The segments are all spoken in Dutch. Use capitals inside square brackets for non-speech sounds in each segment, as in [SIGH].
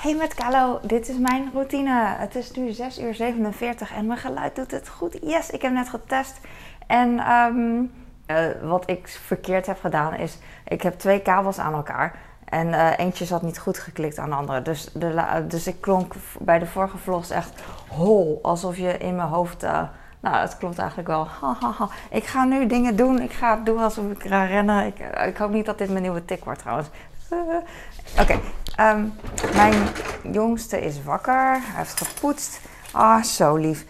Hey met Kalo, dit is mijn routine. Het is nu 6 uur 47 en mijn geluid doet het goed. Yes, ik heb net getest. En ehm, eh, wat ik verkeerd heb gedaan is, ik heb twee kabels aan elkaar. En eh, eentje zat niet goed geklikt aan de andere. Dus, de, dus ik klonk bij de vorige vlogs echt hol. Alsof je in mijn hoofd... eh, nou, het klopt eigenlijk wel. [LAUGHS] Ha. Ik ga nu dingen doen. Ik ga doen alsof ik ga rennen. Ik, ik hoop niet dat dit mijn nieuwe tik wordt trouwens. [LAUGHS] Oké, ehm, mijn jongste is wakker. Hij heeft gepoetst. Ah, zo lief.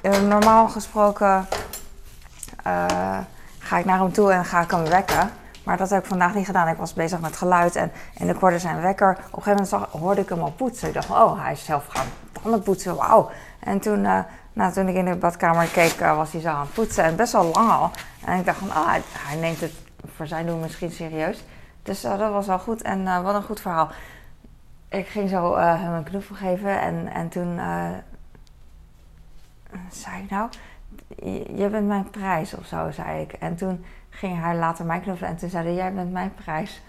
Eh, normaal gesproken eh, ga ik naar hem toe en ga ik hem wekken. Maar dat heb ik vandaag niet gedaan. Ik was bezig met geluid en, en ik hoorde zijn wekker. Op een gegeven moment hoorde ik hem al poetsen. Ik dacht, oh, hij is zelf gaan tanden poetsen. Wauw. En toen, nou, toen ik in de badkamer keek, was hij zo aan het poetsen. En best wel lang al. En ik dacht van, oh, hij, hij neemt het voor zijn doen misschien serieus. Dus dat was wel goed. En wat een goed verhaal. Ik ging zo eh, hem een knuffel geven. En, en toen eh, zei ik nou, je bent mijn prijs of zo, zei ik. En toen ging hij later mij knuffelen en toen zei hij, jij bent mijn prijs.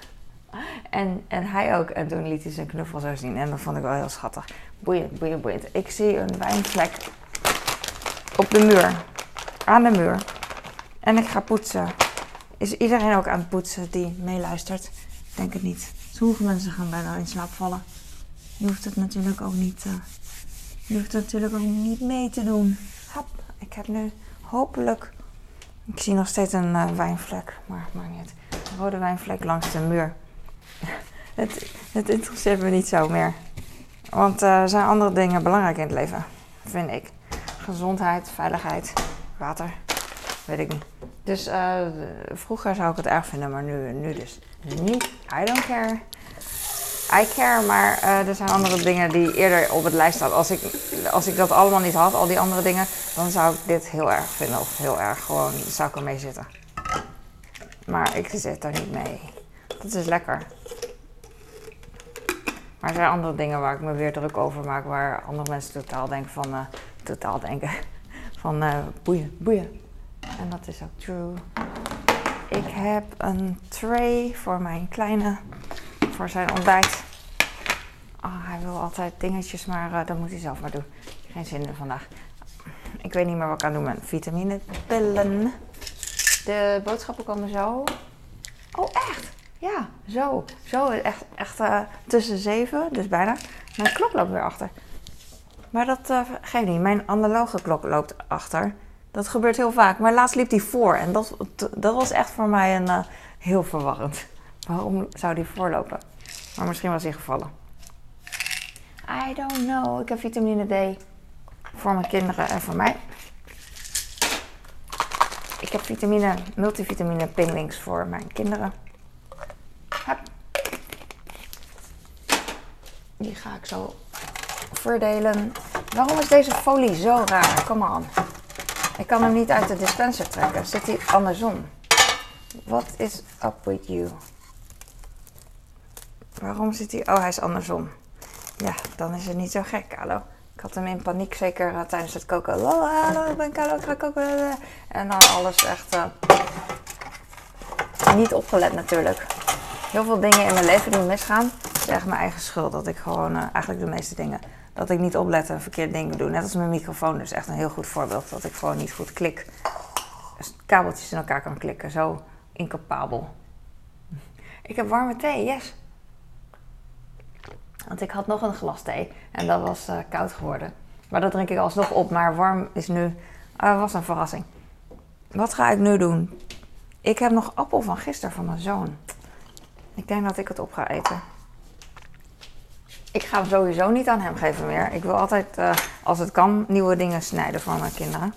En, en hij ook. En toen liet hij zijn knuffel zo zien. En dat vond ik wel heel schattig. Boeiend, boeiend, boeiend. Ik zie een wijnvlek op de muur. Aan de muur. En ik ga poetsen. Is iedereen ook aan het poetsen die meeluistert? Denk het niet. Sommige mensen gaan bijna in slaap vallen. Je hoeft het natuurlijk ook niet... je hoeft het natuurlijk ook niet mee te doen. Hap, ik heb nu hopelijk... Ik zie nog steeds een eh, wijnvlek, maar maakt niet. Een rode wijnvlek langs de muur. [LAUGHS] het, het interesseert me niet zo meer. Want eh, er zijn andere dingen belangrijk in het leven, vind ik. Gezondheid, veiligheid, water, weet ik niet. Dus eh, vroeger zou ik het erg vinden, maar nu, nu dus niet. I don't care. I care, maar eh, er zijn andere dingen die eerder op het lijst staan. Als ik, als ik dat allemaal niet had, al die andere dingen, dan zou ik dit heel erg vinden. Of heel erg gewoon, zou ik ermee zitten. Maar ik zit er niet mee. Dat is lekker. Maar er zijn andere dingen waar ik me weer druk over maak. Waar andere mensen totaal denken van... eh, totaal denken [LAUGHS] van boeien, boeien. En dat is ook true. Ik heb een tray voor mijn kleine. Voor zijn ontbijt. Ah, hij wil altijd dingetjes, maar eh, dat moet hij zelf maar doen. Geen zin in vandaag. Ik weet niet meer wat ik aan doen ben. Vitaminepillen. De boodschappen komen zo. Oh, echt? Ja, zo. Zo, echt, echt eh, tussen zeven, dus bijna. Mijn klok loopt weer achter. Maar dat eh geeft niet. Mijn analoge klok loopt achter. Dat gebeurt heel vaak. Maar laatst liep die voor. En dat, dat was echt voor mij een, eh, heel verwarrend. Waarom zou die voorlopen? Maar misschien was hij gevallen. I don't know. Ik heb vitamine D voor mijn kinderen en voor mij. Ik heb vitamine, multivitamine pinglings voor mijn kinderen. Die ga ik zo verdelen. Waarom is deze folie zo raar? Come on. Ik kan hem niet uit de dispenser trekken. Zit hij andersom? What is up with you? Waarom zit hij... Oh, hij is andersom. Ja, dan is het niet zo gek, hallo. Ik had hem in paniek zeker eh, tijdens het koken. Hallo, hallo, ik ben Carlo, ik ga koken. En dan alles echt... eh, niet opgelet natuurlijk. Heel veel dingen in mijn leven die misgaan. Is echt mijn eigen schuld dat ik gewoon... eh, eigenlijk de meeste dingen... Dat ik niet oplet en verkeerde dingen doe. Net als mijn microfoon. Dus echt een heel goed voorbeeld. Dat ik gewoon niet goed klik. Dus kabeltjes in elkaar kan klikken. Zo incapabel. Ik heb warme thee, yes. Want ik had nog een glas thee en dat was eh, koud geworden. Maar dat drink ik alsnog op, maar warm is nu. eh, was een verrassing. Wat ga ik nu doen? Ik heb nog appel van gisteren van mijn zoon. Ik denk dat ik het op ga eten. Ik ga hem sowieso niet aan hem geven meer. Ik wil altijd, eh, als het kan, nieuwe dingen snijden voor mijn kinderen.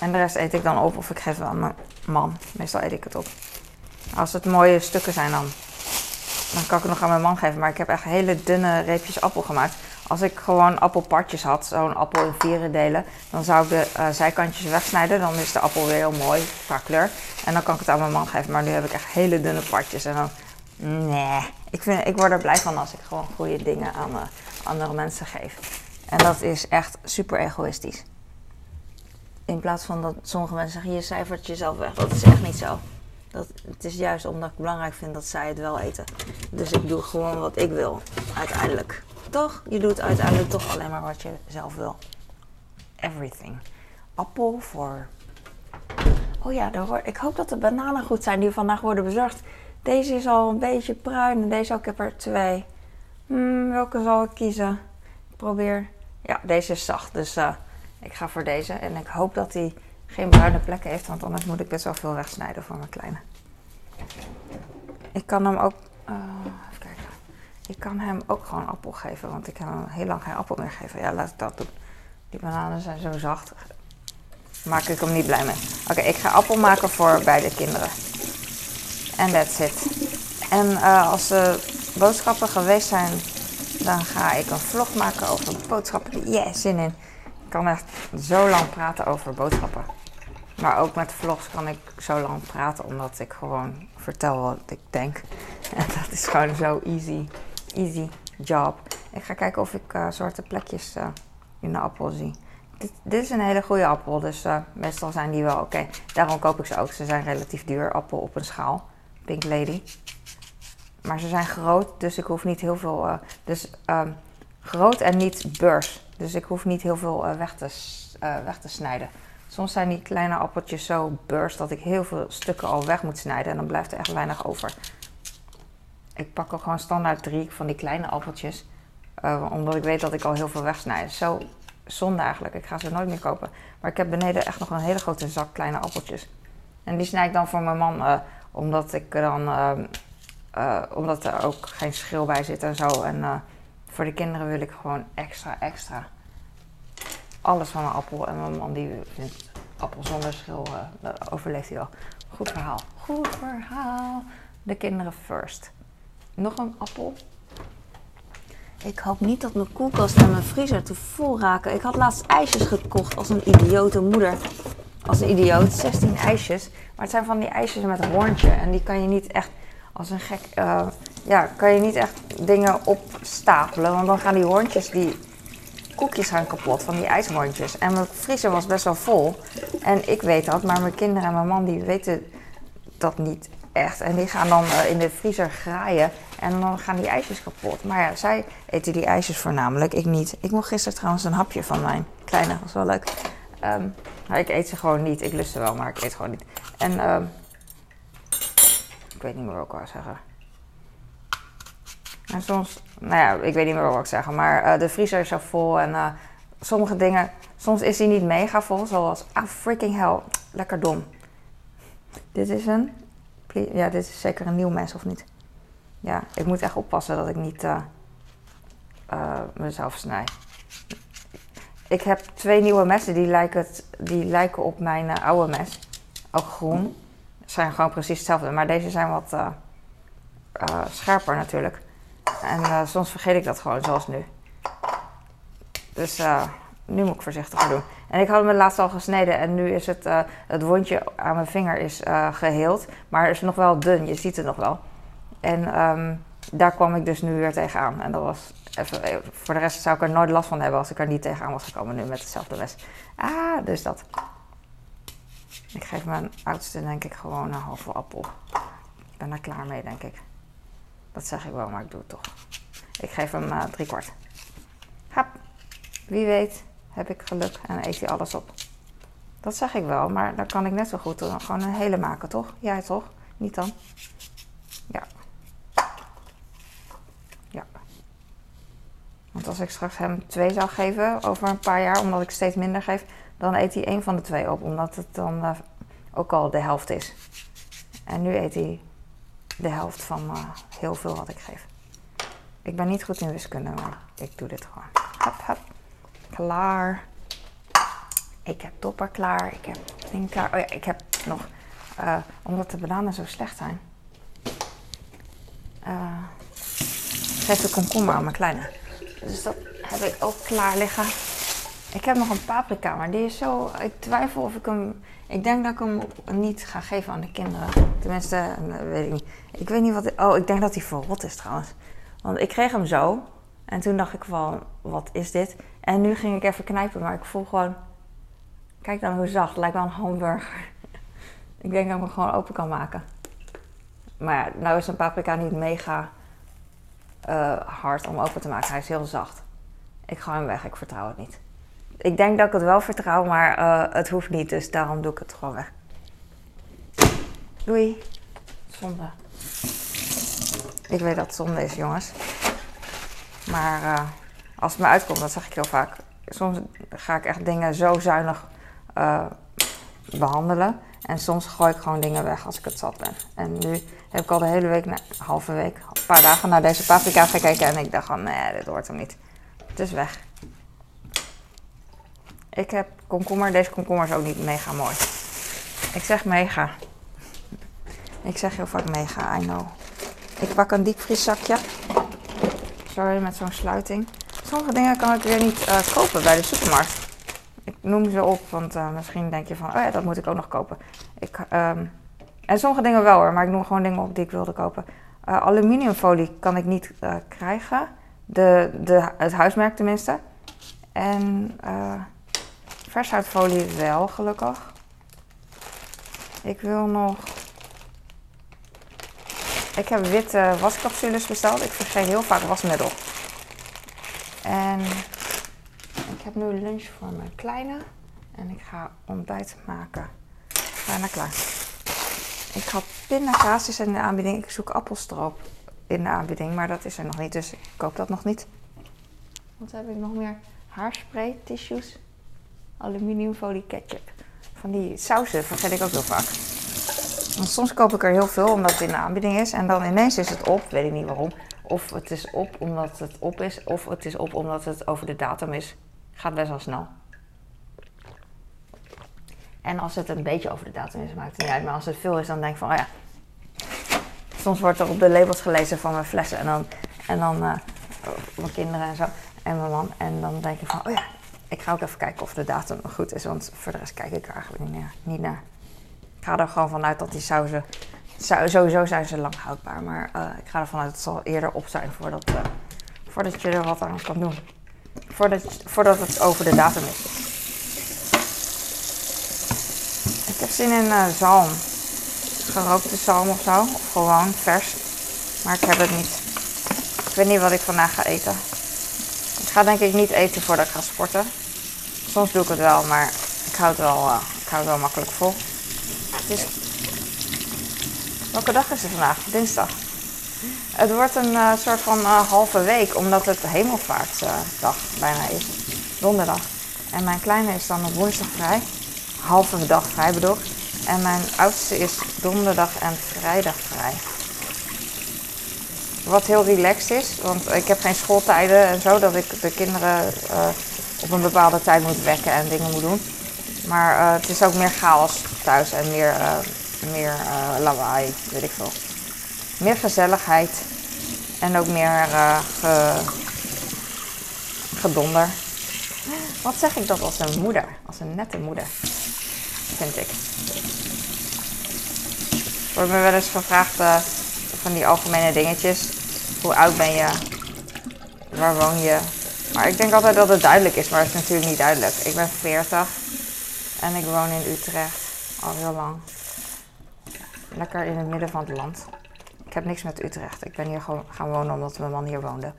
En de rest eet ik dan op of ik geef het aan mijn man. Meestal eet ik het op. Als het mooie stukken zijn dan dan kan ik het nog aan mijn man geven. Maar ik heb echt hele dunne reepjes appel gemaakt. Als ik gewoon appelpartjes had, zo'n appel in vieren delen, dan zou ik de eh, zijkantjes wegsnijden. Dan is de appel weer heel mooi qua kleur. En dan kan ik het aan mijn man geven. Maar nu heb ik echt hele dunne partjes. En dan, nee. Ik, vind, ik word er blij van als ik gewoon goede dingen aan eh, andere mensen geef. En dat is echt super egoïstisch. In plaats van dat sommige mensen zeggen, je cijfert jezelf weg. Dat is echt niet zo. Dat, het is juist omdat ik belangrijk vind dat zij het wel eten. Dus ik doe gewoon wat ik wil, uiteindelijk. toch? Je doet uiteindelijk toch alleen maar wat je zelf wil. Everything. Appel voor. Oh ja, ik hoop dat de bananen goed zijn die vandaag worden bezorgd. Deze is al een beetje bruin en deze ook. Ik heb er twee. Hmm, welke zal ik kiezen? Ik probeer. Ja, deze is zacht. Dus uh, ik ga voor deze. En ik hoop dat hij geen bruine plekken heeft. Want anders moet ik best wel veel wegsnijden voor mijn kleine. Ik kan hem ook. Uh, even kijken. Ik kan hem ook gewoon appel geven. Want ik kan hem heel lang geen appel meer geven. Ja, laat ik dat doen. Die bananen zijn zo zacht. Maak ik hem niet blij mee. Oké, ik ga appel maken voor beide kinderen. En that's it. En uh, als ze boodschappen geweest zijn, dan ga ik een vlog maken over boodschappen. Yes, zin in. Ik kan echt zo lang praten over boodschappen. Maar ook met vlogs kan ik zo lang praten, omdat ik gewoon vertel wat ik denk. [LAUGHS] En dat is gewoon zo easy, easy job. Ik ga kijken of ik uh, zwarte plekjes uh, in de appel zie. Dit, dit, is een hele goede appel, dus meestal zijn die wel oké. Daarom koop ik ze ook. Ze zijn relatief duur, appel op een schaal. Pink Lady. Maar ze zijn groot, dus ik hoef niet heel veel. Uh, dus um, groot en niet beurs. Dus ik hoef niet heel veel uh, weg, te, uh, weg te snijden. Soms zijn die kleine appeltjes zo beurs dat ik heel veel stukken al weg moet snijden. En dan blijft er echt weinig over. Ik pak ook gewoon standaard drie van die kleine appeltjes. omdat ik weet dat ik al heel veel wegsnijd. Zo zonde eigenlijk. Ik ga ze nooit meer kopen. Maar ik heb beneden echt nog een hele grote zak kleine appeltjes. En die snij ik dan voor mijn man omdat ik dan. Uh, omdat er ook geen schil bij zit en zo. En uh, voor de kinderen wil ik gewoon extra, extra. Alles van een appel. En mijn man die vindt appel zonder schil. Uh, dat overleeft hij wel. Goed verhaal. Goed verhaal. De kinderen first. Nog een appel. Ik hoop niet dat mijn koelkast en mijn vriezer te vol raken. Ik had laatst ijsjes gekocht als een idiote moeder als een idioot. 16 ijsjes. Maar het zijn van die ijsjes met een. En die kan je niet echt als een gek. Uh, ja, kan je niet echt dingen opstapelen. Want dan gaan die hoorntjes, die koekjes gaan kapot van die ijshoorntjes. En mijn vriezer was best wel vol. En ik weet dat, maar mijn kinderen en mijn man die weten dat niet echt. En die gaan dan uh, in de vriezer graaien. En dan gaan die ijsjes kapot. Maar ja, zij eten die ijsjes voornamelijk. Ik niet. Ik mocht gisteren trouwens een hapje van mijn kleine. Was wel leuk. Um, ik eet ze gewoon niet. Ik lust ze wel, maar ik eet gewoon niet. En uh, ik weet niet meer wat ik wou zeggen. En soms, nou ja, ik weet niet meer wat ik zeggen. Maar uh, de vriezer is zo vol en uh, sommige dingen, soms is die niet mega vol. Zoals, ah freaking hell, lekker dom. Dit is een, ja, dit is zeker een nieuw mes of niet? Ja, ik moet echt oppassen dat ik niet uh, mezelf snij. Ik heb twee nieuwe messen die lijken, die lijken op mijn uh, oude mes. Ook groen. Zijn gewoon precies hetzelfde. Maar deze zijn wat uh, uh, scherper natuurlijk. En soms vergeet ik dat gewoon, zoals nu. Dus nu moet ik voorzichtiger doen. En ik had hem laatst al gesneden en nu is het, het wondje aan mijn vinger is geheeld. Maar het is nog wel dun, je ziet het nog wel. En um, daar kwam ik dus nu weer tegenaan. En dat was even, eh, voor de rest zou ik er nooit last van hebben als ik er niet tegenaan was gekomen nu met hetzelfde mes. Ah, dus dat. Ik geef mijn oudste denk ik gewoon een halve appel. Ik ben er klaar mee, denk ik. Dat zeg ik wel, maar ik doe het toch. Ik geef hem uh, drie kwart. Hap. Wie weet heb ik geluk en eet hij alles op. Dat zeg ik wel, maar dan kan ik net zo goed gewoon een hele maken, toch? Jij toch? Niet dan? Ja. Want als ik straks hem twee zou geven over een paar jaar, omdat ik steeds minder geef, dan eet hij één van de twee op, omdat het dan uh, ook al de helft is. En nu eet hij de helft van uh, heel veel wat ik geef. Ik ben niet goed in wiskunde, maar ik doe dit gewoon. Hap, hap. Klaar. Ik heb topper klaar. Ik heb dingen klaar. Oh ja, ik heb nog, uh, omdat de bananen zo slecht zijn, geef de komkommer aan mijn kleine. Dus dat heb ik ook klaar liggen. Ik heb nog een paprika, maar die is zo. Ik twijfel of ik hem. Ik denk dat ik hem niet ga geven aan de kinderen. Tenminste, eh, weet ik niet. Ik weet niet wat. Oh, ik denk dat hij verrot is trouwens. Want ik kreeg hem zo. En toen dacht ik van, wat is dit? En nu ging ik even knijpen, maar ik voel gewoon. Kijk dan hoe zacht. Lijkt wel een hamburger. [LAUGHS] ik denk dat ik hem gewoon open kan maken. Maar ja, nou is een paprika niet mega eh, hard om open te maken. Hij is heel zacht. Ik ga hem weg, ik vertrouw het niet. Ik denk dat ik het wel vertrouw, maar uh, het hoeft niet, dus daarom doe ik het gewoon weg. Doei. Zonde. Ik weet dat het zonde is, jongens. Maar uh, als het me uitkomt, dat zeg ik heel vaak. Soms ga ik echt dingen zo zuinig uh, behandelen. En soms gooi ik gewoon dingen weg als ik het zat ben. En nu heb ik al de hele week, halve week, een paar dagen naar deze paprika gekeken. En ik dacht van, nee, dit hoort hem niet. Het is weg. Ik heb komkommer. Deze komkommer is ook niet mega mooi. Ik zeg mega. Ik zeg heel vaak mega, I know. Ik pak een diepvrieszakje. Sorry, met zo'n sluiting. Sommige dingen kan ik weer niet uh, kopen bij de supermarkt. Ik noem ze op, want uh, misschien denk je van, oh ja, dat moet ik ook nog kopen. Um, en sommige dingen wel hoor, maar ik noem gewoon dingen op die ik wilde kopen. Uh, aluminiumfolie kan ik niet krijgen. De, de, het huismerk tenminste. En vershoutfolie wel, gelukkig. Ik wil nog ik heb witte wascapsules besteld. Ik vergeet heel vaak wasmiddel. En ik heb nu lunch voor mijn kleine. En ik ga ontbijt maken. Bijna klaar. Ik had pindakaas in de aanbieding. Ik zoek appelstroop in de aanbieding. Maar dat is er nog niet. Dus ik koop dat nog niet. Wat heb ik nog meer? Haarspray, tissues, aluminiumfolie ketchup. Van die sausen vergeet ik ook heel vaak. Want soms koop ik er heel veel omdat het in de aanbieding is. En dan ineens is het op, weet ik niet waarom. Of het is op omdat het op is. Of het is op omdat het over de datum is. Gaat best wel snel. En als het een beetje over de datum is, maakt het niet uit. Maar als het veel is, dan denk ik van, oh ja. Soms wordt er op de labels gelezen van mijn flessen. En dan, en dan uh, mijn kinderen en zo. En mijn man. En dan denk ik van, oh ja, ik ga ook even kijken of de datum goed is. Want voor de rest kijk ik er eigenlijk niet naar. Ik ga er gewoon vanuit dat die sauzen. Sowieso zijn ze lang houdbaar. Maar uh, ik ga ervan uit dat het zal eerder op zijn voordat, uh, voordat je er wat aan kan doen. Voordat, voordat het over de datum is. Ik heb zin in uh, zalm. Gerookte zalm of zo. Of gewoon vers. Maar ik heb het niet. Ik weet niet wat ik vandaag ga eten. Ik ga denk ik niet eten voordat ik ga sporten. Soms doe ik het wel, maar ik hou het wel, ik hou het wel makkelijk vol. Dus, welke dag is het vandaag? Dinsdag. Het wordt een uh, soort van halve week, omdat het hemelvaartsdag uh, bijna is. Donderdag. En mijn kleine is dan op woensdag vrij. Halve dag vrij bedoel En mijn oudste is donderdag en vrijdag vrij. Wat heel relaxed is, want ik heb geen schooltijden en zo, dat ik de kinderen uh, op een bepaalde tijd moet wekken en dingen moet doen. Maar uh, het is ook meer chaos thuis en meer, uh, meer lawaai, weet ik veel. Meer gezelligheid en ook meer ge, gedonder. Wat zeg ik dat als een moeder? Als een nette moeder, vind ik. Wordt me wel eens gevraagd van die algemene dingetjes. Hoe oud ben je? Waar woon je? Maar ik denk altijd dat het duidelijk is, maar het is natuurlijk niet duidelijk. Ik ben 40 en ik woon in Utrecht al heel lang. Lekker in het midden van het land. Ik heb niks met Utrecht. Ik ben hier gewoon gaan wonen omdat mijn man hier woonde.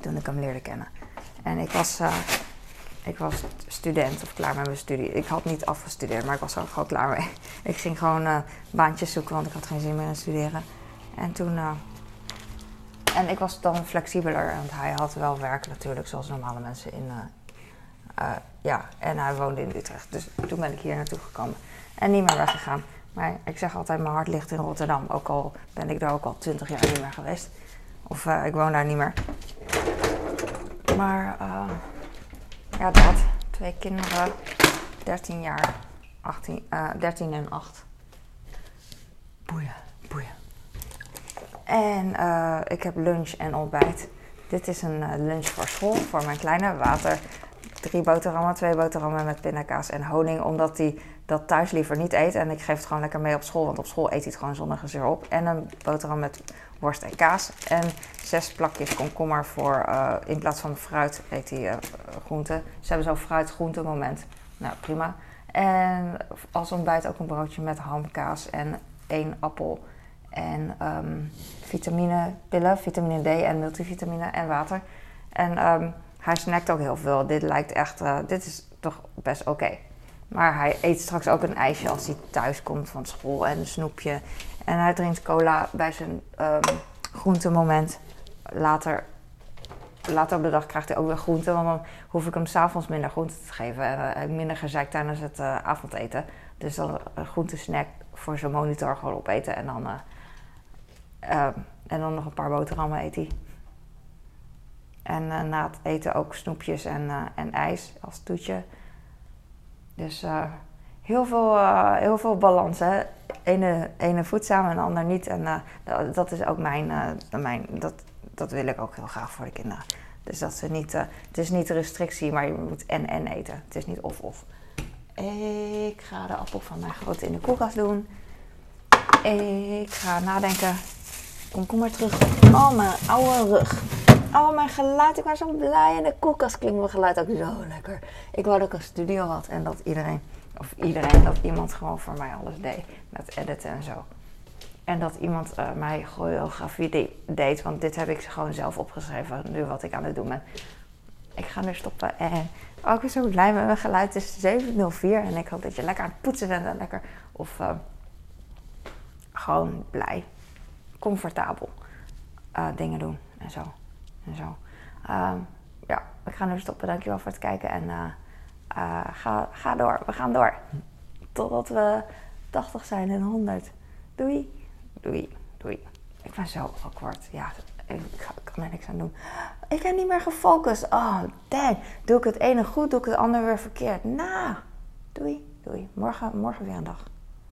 Toen ik hem leerde kennen. En ik was, uh, ik was student of klaar met mijn studie. Ik had niet afgestudeerd, maar ik was er gewoon klaar mee. [LAUGHS] Ik ging gewoon uh, baantjes zoeken, want ik had geen zin meer in studeren. En toen. Uh, en ik was dan flexibeler, want hij had wel werk natuurlijk, zoals normale mensen in, uh, ja, en hij woonde in Utrecht. Dus toen ben ik hier naartoe gekomen en niet meer weggegaan. Maar ik zeg altijd, mijn hart ligt in Rotterdam. Ook al ben ik daar ook al twintig jaar niet meer geweest. Of ik woon daar niet meer. Maar ja, dat. Twee kinderen, 13 jaar, 18, uh, 13 en 8. Boeien, boeien. En ik heb lunch en ontbijt. Dit is een lunch voor school, voor mijn kleine. Water, drie boterhammen, twee boterhammen met pindakaas en honing, omdat hij dat thuis liever niet eet. En ik geef het gewoon lekker mee op school, want op school eet hij het gewoon zonder gezeur op. En een boterham met worst en kaas. En zes plakjes komkommer voor, uh, in plaats van fruit eet hij uh, groente. Ze hebben zo'n fruit-groente moment. Nou, prima. En als ontbijt ook een broodje met ham, kaas en één appel En vitamine vitaminepillen, vitamine D en multivitamine en water. En ehm, hij snackt ook heel veel. Dit lijkt echt, uh, dit is toch best oké. Maar hij eet straks ook een ijsje als hij thuis komt van school en een snoepje. En hij drinkt cola bij zijn um, groentemoment. Later, later op de dag krijgt hij ook weer groente, want dan hoef ik hem s'avonds minder groente te geven. En uh, minder gezeik tijdens het uh, avondeten. Dus dan een groentesnack voor zijn monitor gewoon opeten. En dan, ehm, en dan nog een paar boterhammen eet hij. En na het eten ook snoepjes en, en ijs als toetje. Dus uh, heel, veel, uh, heel veel balans. Hè? Ene, ene voedzaam en de ander niet. En uh, dat, is ook mijn, mijn dat, dat wil ik ook heel graag voor de kinderen. Dus dat ze niet, het is niet restrictie, maar je moet en en eten. Het is niet of of. Ik ga de appel van mijn grote in de koelkast doen. Ik ga nadenken. Kom, kom maar terug. Oh, mijn oude rug. Oh, mijn geluid. Ik ben zo blij. En de koelkast klinkt mijn geluid ook zo lekker. Ik wou dat ik een studio had en dat iedereen, of iedereen, dat iemand gewoon voor mij alles deed. Met editen en zo. En dat iemand uh, mij choreografie deed. Want dit heb ik gewoon zelf opgeschreven. Nu wat ik aan het doen ben. Ik ga nu stoppen. En ik ben zo blij met mijn geluid. Het is 704. En ik hoop dat je lekker aan het poetsen bent. En lekker. Of uh, gewoon blij. Comfortabel. Uh, dingen doen en zo en zo. Uh, ja, ik ga nu stoppen. Dankjewel voor het kijken. En uh, uh, ga, ga door. We gaan door. Totdat we 80 zijn en 100. Doei. Doei. Doei. Ik ben zo awkward. Ja, ik, kan er niks aan doen. Ik heb niet meer gefocust. Oh, dang. Doe ik het ene goed, doe ik het andere weer verkeerd. Nou, doei. Doei. Morgen, morgen weer een dag.